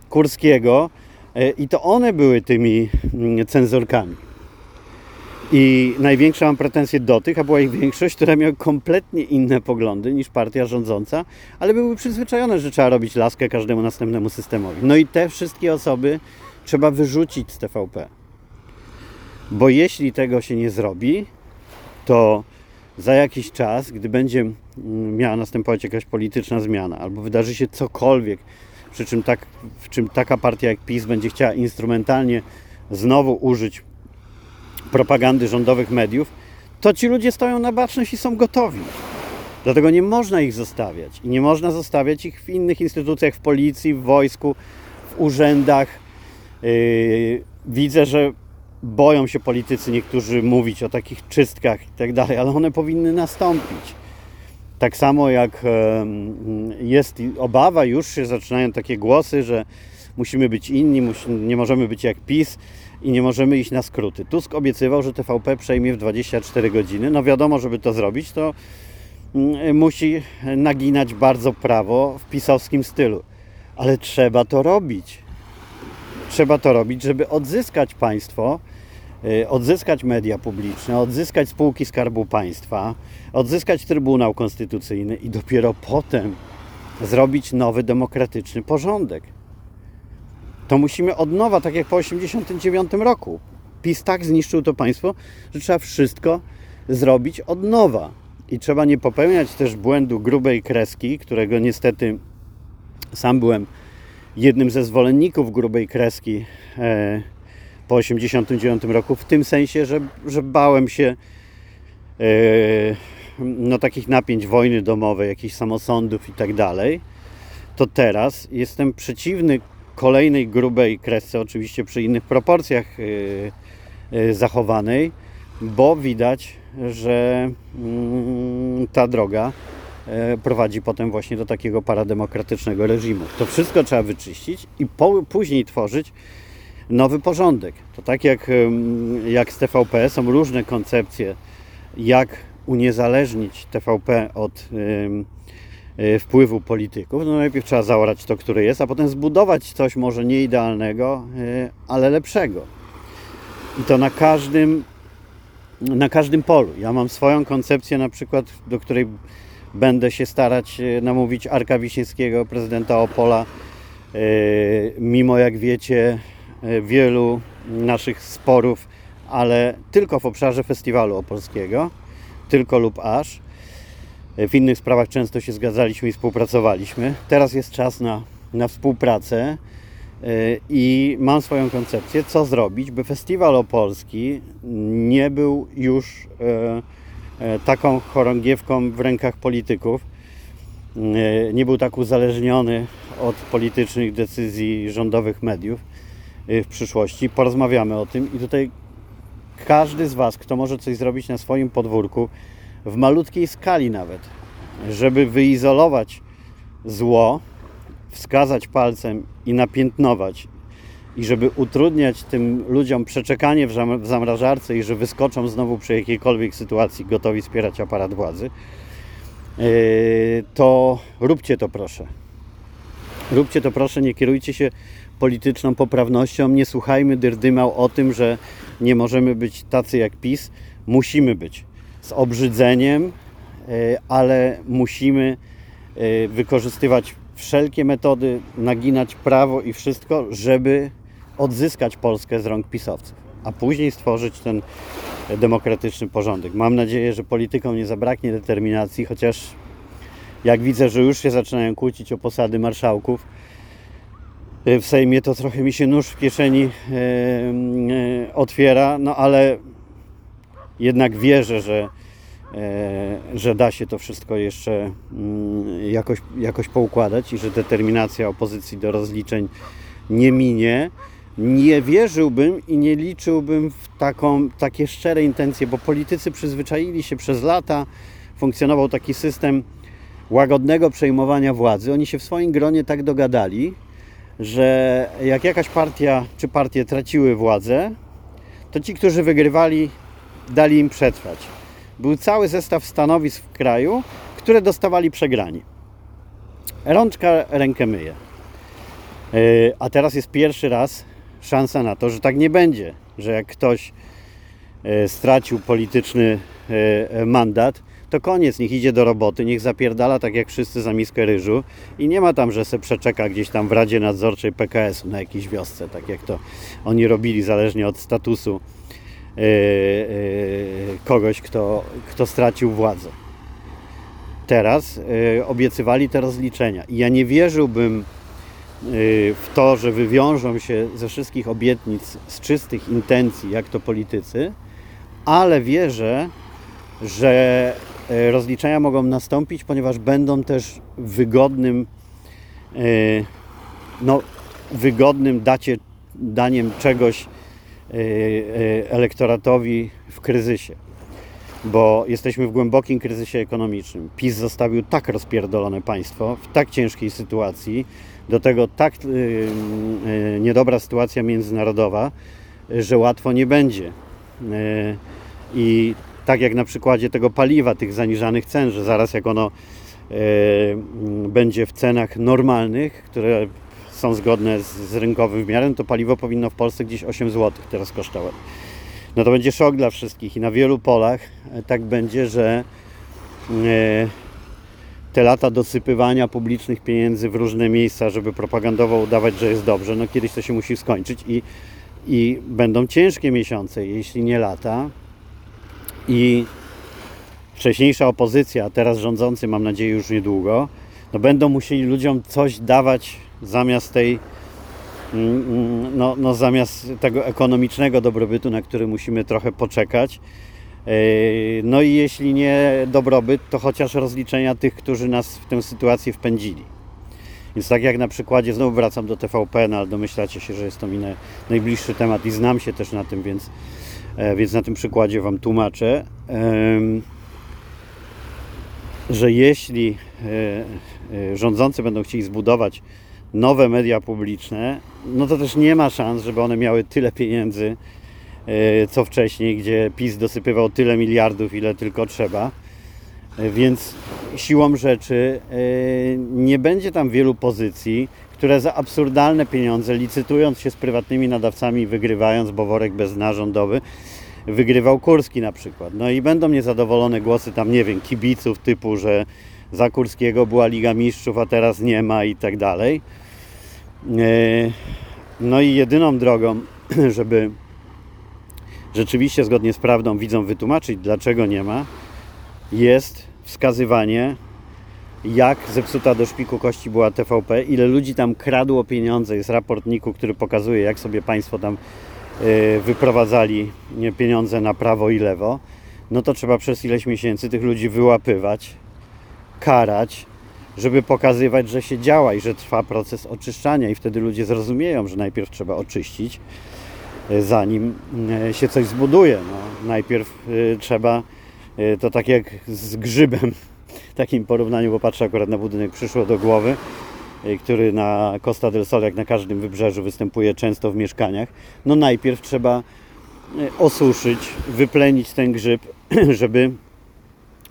Kurskiego e, i to one były tymi mm, cenzorkami. I największe mam pretensje do tych, a była ich większość, która miała kompletnie inne poglądy niż partia rządząca, ale były przyzwyczajone, że trzeba robić laskę każdemu następnemu systemowi. No i te wszystkie osoby trzeba wyrzucić z TVP. Bo jeśli tego się nie zrobi, to za jakiś czas, gdy będzie mm, miała następować jakaś polityczna zmiana, albo wydarzy się cokolwiek, przy czym tak, w czym taka partia jak PiS będzie chciała instrumentalnie znowu użyć propagandy rządowych mediów, to ci ludzie stoją na baczność i są gotowi. Dlatego nie można ich zostawiać. I nie można zostawiać ich w innych instytucjach, w policji, w wojsku, w urzędach. Yy, widzę, że boją się politycy niektórzy mówić o takich czystkach i tak dalej, ale one powinny nastąpić. Tak samo jak jest obawa, już się zaczynają takie głosy, że musimy być inni, nie możemy być jak PiS i nie możemy iść na skróty. Tusk obiecywał, że TVP przejmie w 24 godziny. No wiadomo, żeby to zrobić, to mm, musi naginać bardzo prawo w pisowskim stylu. Ale trzeba to robić. Trzeba to robić, żeby odzyskać państwo, y, odzyskać media publiczne, odzyskać spółki Skarbu Państwa, odzyskać Trybunał Konstytucyjny i dopiero potem zrobić nowy demokratyczny porządek. To musimy od nowa, tak jak po 1989 roku. PiS tak zniszczył to państwo, że trzeba wszystko zrobić od nowa. I trzeba nie popełniać też błędu grubej kreski, którego niestety sam byłem jednym ze zwolenników grubej kreski e, po 1989 roku, w tym sensie, że, że bałem się e, no, takich napięć wojny domowej, jakichś samosądów i tak dalej, to teraz jestem przeciwny kolejnej grubej kresce, oczywiście przy innych proporcjach e, zachowanej, bo widać, że mm, ta droga E, prowadzi potem właśnie do takiego parademokratycznego reżimu. To wszystko trzeba wyczyścić i po, później tworzyć nowy porządek. To tak jak, jak z TVP są różne koncepcje, jak uniezależnić TVP od wpływu polityków. No najpierw trzeba zaorać to, które jest, a potem zbudować coś może nie idealnego, e, ale lepszego. I to na każdym, na każdym polu. Ja mam swoją koncepcję na przykład, do której będę się starać e, namówić Arka Wiśniewskiego, prezydenta Opola. E, mimo, jak wiecie, e, wielu naszych sporów, ale tylko w obszarze festiwalu opolskiego, tylko lub aż. W innych sprawach często się zgadzaliśmy i współpracowaliśmy. Teraz jest czas na, na współpracę i mam swoją koncepcję, co zrobić, by festiwal opolski nie był już E, taką chorągiewką w rękach polityków. E, nie był tak uzależniony od politycznych decyzji rządowych mediów e, w przyszłości. Porozmawiamy o tym i tutaj każdy z Was, kto może coś zrobić na swoim podwórku, w malutkiej skali nawet, żeby wyizolować zło, wskazać palcem i napiętnować i żeby utrudniać tym ludziom przeczekanie w zamrażarce i że wyskoczą znowu przy jakiejkolwiek sytuacji gotowi wspierać aparat władzy, yy, to róbcie to proszę. Róbcie to proszę, nie kierujcie się polityczną poprawnością, nie słuchajmy dyrdymał o tym, że nie możemy być tacy jak PiS. Musimy być z obrzydzeniem, yy, ale musimy yy, wykorzystywać wszelkie metody, naginać prawo i wszystko, żeby odzyskać Polskę z rąk pisowców, a później stworzyć ten demokratyczny porządek. Mam nadzieję, że politykom nie zabraknie determinacji, chociaż jak widzę, że już się zaczynają kłócić o posady marszałków, w Sejmie to trochę mi się nóż w kieszeni e, e, otwiera, no ale jednak wierzę, że, e, że da się to wszystko jeszcze mm, jakoś, jakoś poukładać i że determinacja opozycji do rozliczeń nie minie nie wierzyłbym i nie liczyłbym w taką, takie szczere intencje, bo politycy przyzwyczaili się przez lata, funkcjonował taki system łagodnego przejmowania władzy. Oni się w swoim gronie tak dogadali, że jak jakaś partia czy partie traciły władzę, to ci, którzy wygrywali, dali im przetrwać. Był cały zestaw stanowisk w kraju, które dostawali przegrani. Rączka rękę myje. Yy, a teraz jest pierwszy raz, szansa na to, że tak nie będzie, że jak ktoś e, stracił polityczny e, mandat, to koniec, niech idzie do roboty, niech zapierdala tak jak wszyscy za miskę ryżu i nie ma tam, że se przeczeka gdzieś tam w Radzie Nadzorczej PKS-u na jakiejś wiosce, tak jak to oni robili zależnie od statusu e, kogoś, kto, kto stracił władzę. Teraz obiecywali te rozliczenia i ja nie wierzyłbym Y, w to, że wywiążą się ze wszystkich obietnic z czystych intencji, jak to politycy, ale wierzę, że y, rozliczenia mogą nastąpić, ponieważ będą też wygodnym, y, no, wygodnym dacie, daniem czegoś elektoratowi w kryzysie. Bo jesteśmy w głębokim kryzysie ekonomicznym. PiS zostawił tak rozpierdolone państwo w tak ciężkiej sytuacji, do tego tak y, y, niedobra sytuacja międzynarodowa, że łatwo nie będzie. Y, I tak jak na przykładzie tego paliwa, tych zaniżanych cen, że zaraz jak ono będzie w cenach normalnych, które są zgodne z, z rynkowym wymiarem, to paliwo powinno w Polsce gdzieś 8 zł teraz kosztować. No to będzie szok dla wszystkich i na wielu polach tak będzie, że te lata dosypywania publicznych pieniędzy w różne miejsca, żeby propagandowo udawać, że jest dobrze, no kiedyś to się musi skończyć i, i będą ciężkie miesiące, jeśli nie lata. I wcześniejsza opozycja, teraz rządzący, mam nadzieję, już niedługo, no będą musieli ludziom coś dawać zamiast tej, mm, mm, no, no zamiast tego ekonomicznego dobrobytu, na który musimy trochę poczekać. Yy, no i jeśli nie dobrobyt, to chociaż rozliczenia tych, którzy nas w tę sytuację wpędzili. Więc tak jak na przykładzie, znowu wracam do TVP, ale domyślacie się, że jest to mi najbliższy temat i znam się też na tym, więc, e, więc na tym przykładzie Wam tłumaczę, że jeśli e, e, rządzący będą chcieli zbudować nowe media publiczne, no to też nie ma szans, żeby one miały tyle pieniędzy, E, co wcześniej, gdzie PiS dosypywał tyle miliardów, ile tylko trzeba. E, więc siłą rzeczy e, nie będzie tam wielu pozycji, które za absurdalne pieniądze, licytując się z prywatnymi nadawcami, wygrywając, bo worek beznarządowy, wygrywał Kurski na przykład. No i będą niezadowolone głosy tam, nie wiem, kibiców typu, że za Kurskiego była Liga Mistrzów, a teraz nie ma i tak dalej. No i jedyną drogą, żeby rzeczywiście zgodnie z prawdą widzą wytłumaczyć, dlaczego nie ma, jest wskazywanie, jak zepsuta do szpiku kości była TVP, ile ludzi tam kradło pieniądze. Jest raport NIK-u, który pokazuje, jak sobie państwo tam e, wyprowadzali pieniądze na prawo i lewo. No to trzeba przez ileś miesięcy tych ludzi wyłapywać, karać, żeby pokazywać, że się działa i że trwa proces oczyszczania, i wtedy ludzie zrozumieją, że najpierw trzeba oczyścić zanim e, się coś zbuduje. No, najpierw e, trzeba, e, to tak jak z grzybem, w takim porównaniu, bo patrzę akurat na budynek, przyszło do głowy, który na Costa del Sol, jak na każdym wybrzeżu, występuje często w mieszkaniach. No najpierw trzeba osuszyć, wyplenić ten grzyb, żeby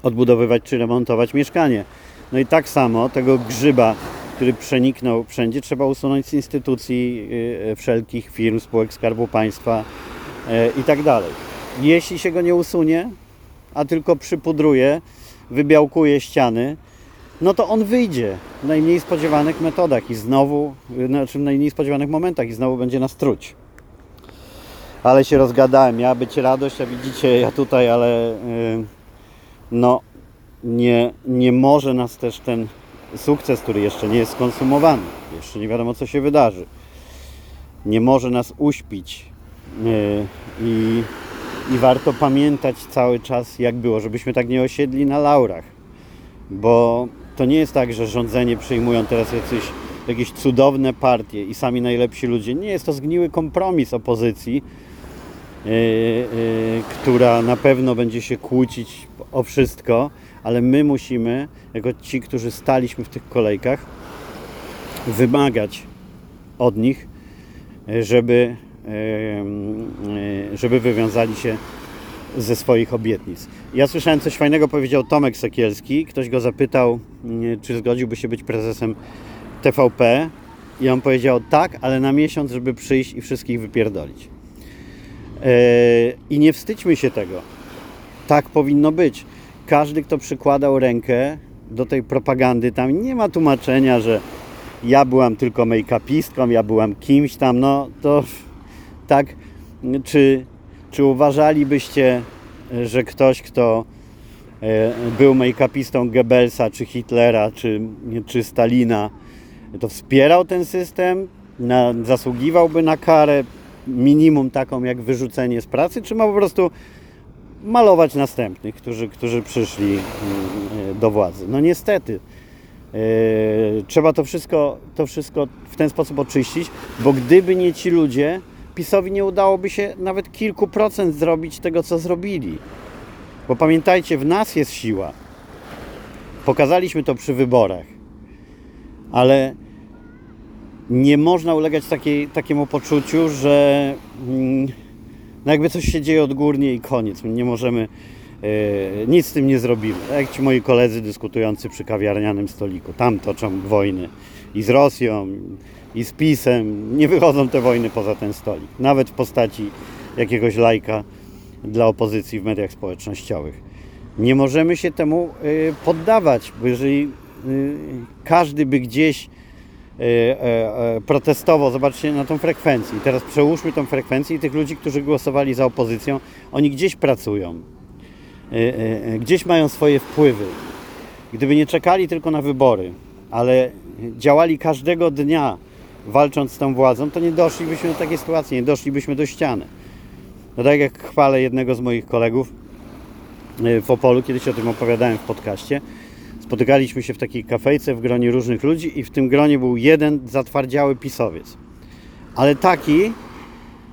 odbudowywać czy remontować mieszkanie. No i tak samo tego grzyba który przeniknął wszędzie, trzeba usunąć z instytucji y, wszelkich firm, spółek Skarbu Państwa y, i tak dalej. Jeśli się go nie usunie, a tylko przypudruje, wybiałkuje ściany, no to on wyjdzie w najmniej spodziewanych metodach i znowu, znaczy w najmniej spodziewanych momentach i znowu będzie nas truć. Ale się rozgadałem, miała być radość, a widzicie, ja tutaj, ale yy, no nie, nie może nas też ten sukces, który jeszcze nie jest skonsumowany, jeszcze nie wiadomo co się wydarzy, nie może nas uśpić e, i, i warto pamiętać cały czas jak było, żebyśmy tak nie osiedli na laurach, bo to nie jest tak, że rządzenie przyjmują teraz jacyś, jakieś cudowne partie i sami najlepsi ludzie. Nie jest to zgniły kompromis opozycji, która na pewno będzie się kłócić o wszystko, ale my musimy, jako ci, którzy staliśmy w tych kolejkach, wymagać od nich, żeby, żeby wywiązali się ze swoich obietnic. Ja słyszałem coś fajnego, powiedział Tomek Sekielski. Ktoś go zapytał, czy zgodziłby się być prezesem TVP. I on powiedział tak, ale na miesiąc, żeby przyjść i wszystkich wypierdolić. E, I nie wstydźmy się tego. Tak powinno być każdy, kto przykładał rękę do tej propagandy, tam nie ma tłumaczenia, że ja byłam tylko make-upistką, ja byłam kimś tam, no to tak, czy, czy uważalibyście, że ktoś, kto e, był make-upistą Goebbelsa, czy Hitlera, czy, czy Stalina, to wspierał ten system, na, zasługiwałby na karę minimum taką jak wyrzucenie z pracy, czy ma po prostu malować następnych, którzy, którzy przyszli mm, do władzy. No niestety, e, trzeba to wszystko, to wszystko w ten sposób oczyścić, bo gdyby nie ci ludzie, PiSowi nie udałoby się nawet kilku procent zrobić tego, co zrobili. Bo pamiętajcie, w nas jest siła. Pokazaliśmy to przy wyborach. Ale nie można ulegać takiej, takiemu poczuciu, że mm, no jakby coś się dzieje odgórnie i koniec. My nie możemy, e, nic z tym nie zrobimy. Jak ci moi koledzy dyskutujący przy kawiarnianym stoliku, tam toczą wojny i z Rosją, i z PiSem. Nie wychodzą te wojny poza ten stolik. Nawet w postaci jakiegoś lajka dla opozycji w mediach społecznościowych. Nie możemy się temu e, poddawać, bo jeżeli każdy by gdzieś protestował, zobaczcie na tą frekwencję. Teraz przełóżmy tą frekwencję i tych ludzi, którzy głosowali za opozycją, oni gdzieś pracują, gdzieś mają swoje wpływy. Gdyby nie czekali tylko na wybory, ale działali każdego dnia walcząc z tą władzą, to nie doszlibyśmy do takiej sytuacji, nie doszlibyśmy do ściany. No tak jak chwalę jednego z moich kolegów e, w Opolu, kiedyś o tym opowiadałem w podcaście, spotykaliśmy się w takiej kafejce w gronie różnych ludzi i w tym gronie był jeden zatwardziały pisowiec. Ale taki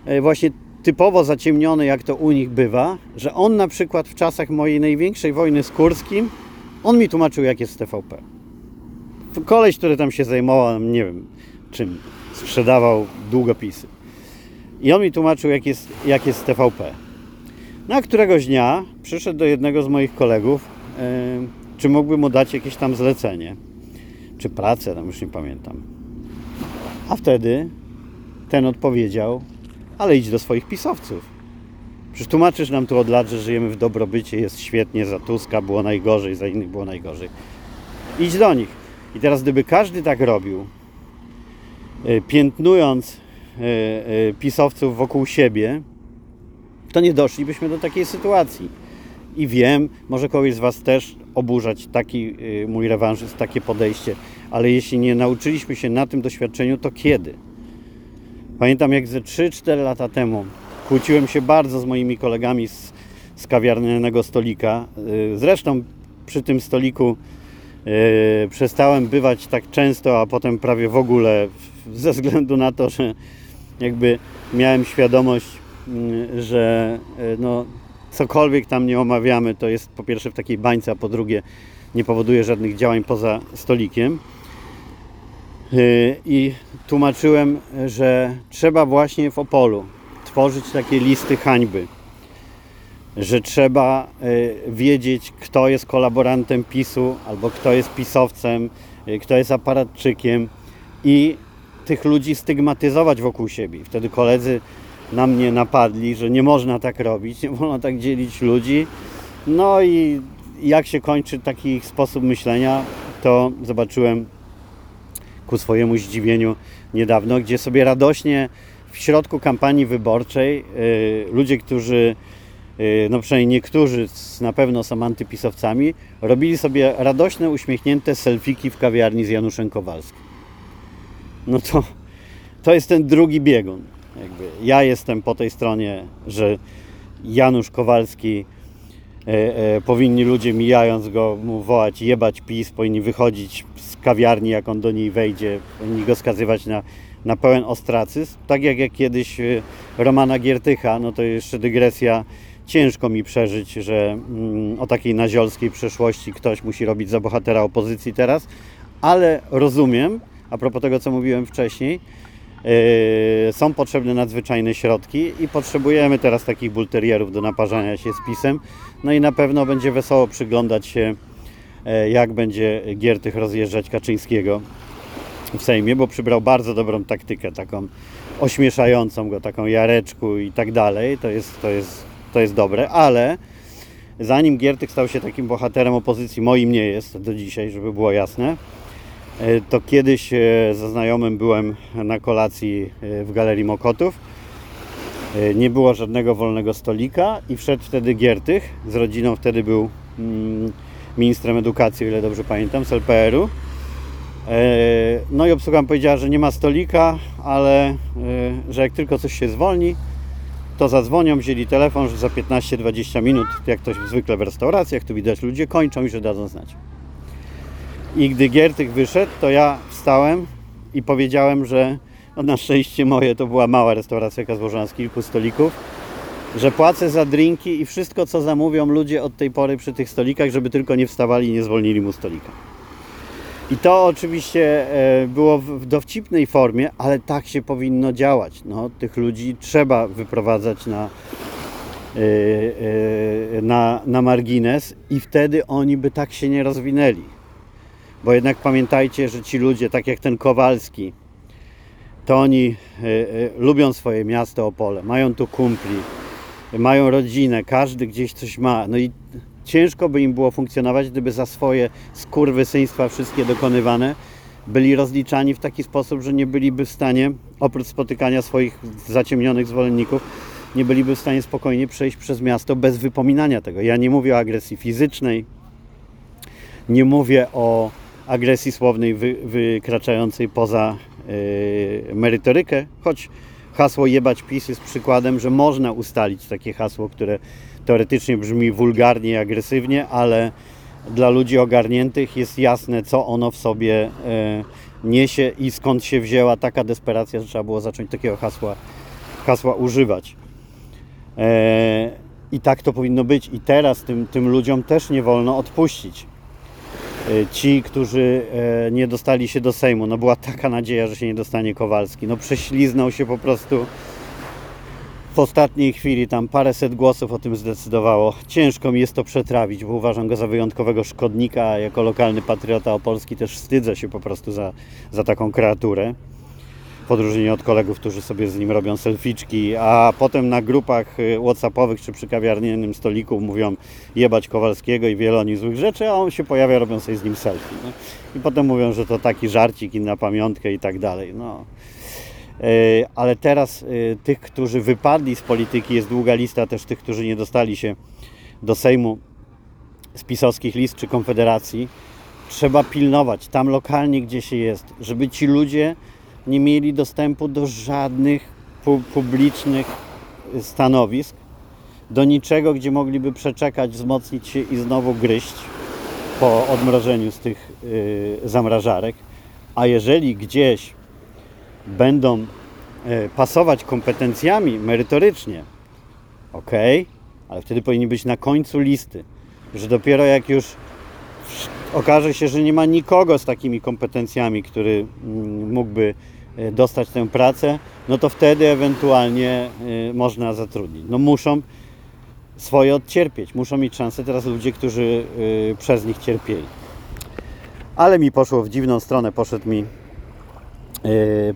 e, właśnie typowo zaciemniony, jak to u nich bywa, że on na przykład w czasach mojej największej wojny z Kurskim, on mi tłumaczył, jak jest TVP. Koleś, który tam się zajmował, nie wiem, czym sprzedawał długopisy. I on mi tłumaczył, jak jest, jak jest TVP. No a któregoś dnia przyszedł do jednego z moich kolegów, yy, czy mógłby mu dać jakieś tam zlecenie, czy pracę, tam już nie pamiętam. A wtedy ten odpowiedział, ale idź do swoich pisowców. Przecież tłumaczysz nam tu od lat, że żyjemy w dobrobycie, jest świetnie, za Tuska było najgorzej, za innych było najgorzej. Idź do nich. I teraz gdyby każdy tak robił, E, piętnując e, e, pisowców wokół siebie, to nie doszlibyśmy do takiej sytuacji. I wiem, może kogoś z Was też oburzać taki mój rewanżyzm, takie podejście, ale jeśli nie nauczyliśmy się na tym doświadczeniu, to kiedy? Pamiętam jak ze 3-4 lata temu kłóciłem się bardzo z moimi kolegami z, z kawiarnego stolika. Zresztą przy tym stoliku przestałem bywać tak często, a potem prawie w ogóle ze względu na to, że jakby miałem świadomość, mm, że e, no, cokolwiek tam nie omawiamy, to jest po pierwsze w takiej bańce, a po drugie nie powoduje żadnych działań poza stolikiem. E, I tłumaczyłem, że trzeba właśnie w Opolu tworzyć takie listy hańby, że trzeba e, wiedzieć, kto jest kolaborantem PiSu albo kto jest pisowcem, kto jest aparatczykiem i tych ludzi stygmatyzować wokół siebie. Wtedy koledzy na mnie napadli, że nie można tak robić, nie wolno tak dzielić ludzi. No i jak się kończy taki sposób myślenia, to zobaczyłem ku swojemu zdziwieniu niedawno, gdzie sobie radośnie w środku kampanii wyborczej yy, ludzie, którzy, yy, no przynajmniej niektórzy na pewno są antypisowcami, robili sobie radośne, uśmiechnięte selfiki w kawiarni z Januszem Kowalskim no to, to jest ten drugi biegun. Jakby ja jestem po tej stronie, że Janusz Kowalski e, e, powinni ludzie mijając go mu wołać jebać PiS, powinni wychodzić z kawiarni jak on do niej wejdzie, powinni go skazywać na, na pełen ostracyzm. Tak jak, jak kiedyś e, Romana Giertycha, no to jeszcze dygresja, ciężko mi przeżyć, że mm, o takiej naziolskiej przeszłości ktoś musi robić za bohatera opozycji teraz, ale rozumiem, a propos tego, co mówiłem wcześniej, są potrzebne nadzwyczajne środki i potrzebujemy teraz takich bulterierów do naparzania się z pisem. No i na pewno będzie wesoło przyglądać się, yy, jak będzie Giertych rozjeżdżać Kaczyńskiego w Sejmie, bo przybrał bardzo dobrą taktykę, taką ośmieszającą go, taką jareczku i tak dalej. To jest, to jest, to jest dobre, ale zanim Giertych stał się takim bohaterem opozycji, moim nie jest do dzisiaj, żeby było jasne, E, to kiedyś e, ze znajomym byłem na kolacji e, w Galerii Mokotów. Nie było żadnego wolnego stolika i wszedł wtedy Giertych. Z rodziną wtedy był mm, ministrem edukacji, o ile dobrze pamiętam, z LPR-u. No i obsługa powiedziała, że nie ma stolika, ale że jak tylko coś się zwolni, to zadzwonią, wzięli telefon, że za 15-20 minut, jak to zwykle w restauracjach, tu widać ludzie kończą i że dadzą znać. I gdy Giertych wyszedł, to ja wstałem i powiedziałem, że no na szczęście moje to była mała restauracja, złożona z kilku stolików, że płacę za drinki i wszystko, co zamówią ludzie od tej pory przy tych stolikach, żeby tylko nie wstawali i nie zwolnili mu stolika. I to oczywiście e, było w dowcipnej formie, ale tak się powinno działać. No, tych ludzi trzeba wyprowadzać na, e, e, na, na margines i wtedy oni by tak się nie rozwinęli. Bo jednak pamiętajcie, że ci ludzie, tak jak ten Kowalski, to oni y, y, lubią swoje miasto Opole, mają tu kumpli, mają rodzinę, każdy gdzieś coś ma. No i ciężko by im było funkcjonować, gdyby za swoje skurwysyństwa wszystkie dokonywane byli rozliczani w taki sposób, że nie byliby w stanie, oprócz spotykania swoich zaciemnionych zwolenników, nie byliby w stanie spokojnie przejść przez miasto bez wypominania tego. Ja nie mówię o agresji fizycznej, nie mówię o agresji słownej wy, wykraczającej poza yy, merytorykę, choć hasło jebać PiS jest przykładem, że można ustalić takie hasło, które teoretycznie brzmi wulgarnie i agresywnie, ale dla ludzi ogarniętych jest jasne, co ono w sobie e, niesie i skąd się wzięła taka desperacja, że trzeba było zacząć takiego hasła, hasła używać. E, I tak to powinno być. I teraz tym, tym ludziom też nie wolno odpuścić. E, ci, którzy nie dostali się do Sejmu, no była taka nadzieja, że się nie dostanie Kowalski. No prześliznął się po prostu w ostatniej chwili tam paręset głosów o tym zdecydowało. Ciężko mi jest to przetrawić, bo uważam go za wyjątkowego szkodnika, jako lokalny patriota opolski też wstydzę się po prostu za, za taką kreaturę. W odróżnieniu od kolegów, którzy sobie z nim robią selficzki, a potem na grupach y, whatsappowych czy przy kawiarnianym stoliku mówią jebać Kowalskiego i wiele oni złych rzeczy, a on się pojawia, robią sobie z nim selfie. No. I potem mówią, że to taki żarcik i na pamiątkę i tak dalej. No. E, ale teraz e, tych, którzy wypadli z polityki, jest długa lista też tych, którzy nie dostali się do Sejmu z pisowskich list czy Konfederacji. Trzeba pilnować tam lokalnie, gdzie się jest, żeby ci ludzie nie mieli dostępu do żadnych pu publicznych stanowisk, do niczego, gdzie mogliby przeczekać, wzmocnić się i znowu gryźć po odmrożeniu z tych yy, zamrażarek. A jeżeli gdzieś będą e, pasować kompetencjami merytorycznie, ok, ale wtedy powinni być na końcu listy, że dopiero jak już okaże się, że nie ma nikogo z takimi kompetencjami, który mm, mógłby dostać tę pracę, no to wtedy ewentualnie e, można zatrudnić. No muszą swoje odcierpieć, muszą mieć szansę teraz ludzie, którzy przez nich cierpieli. Ale mi poszło w dziwną stronę, poszedł mi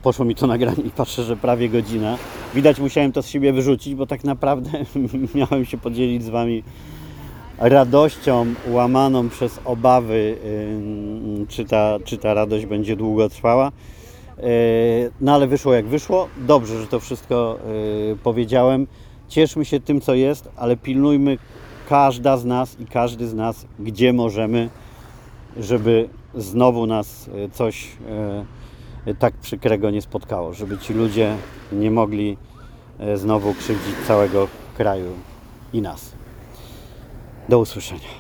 poszło mi to nagranie i patrzę, że prawie godzina. Widać, musiałem to z siebie wyrzucić, bo tak naprawdę miałem się podzielić z Wami radością łamaną przez obawy, czy ta, czy ta radość będzie długo trwała. Yy, no ale wyszło jak wyszło. Dobrze, że to wszystko powiedziałem. Cieszmy się tym, co jest, ale pilnujmy każda z nas i każdy z nas, gdzie możemy, żeby znowu nas coś tak przykrego nie spotkało, żeby ci ludzie nie mogli e, znowu krzywdzić całego kraju i nas. Do usłyszenia.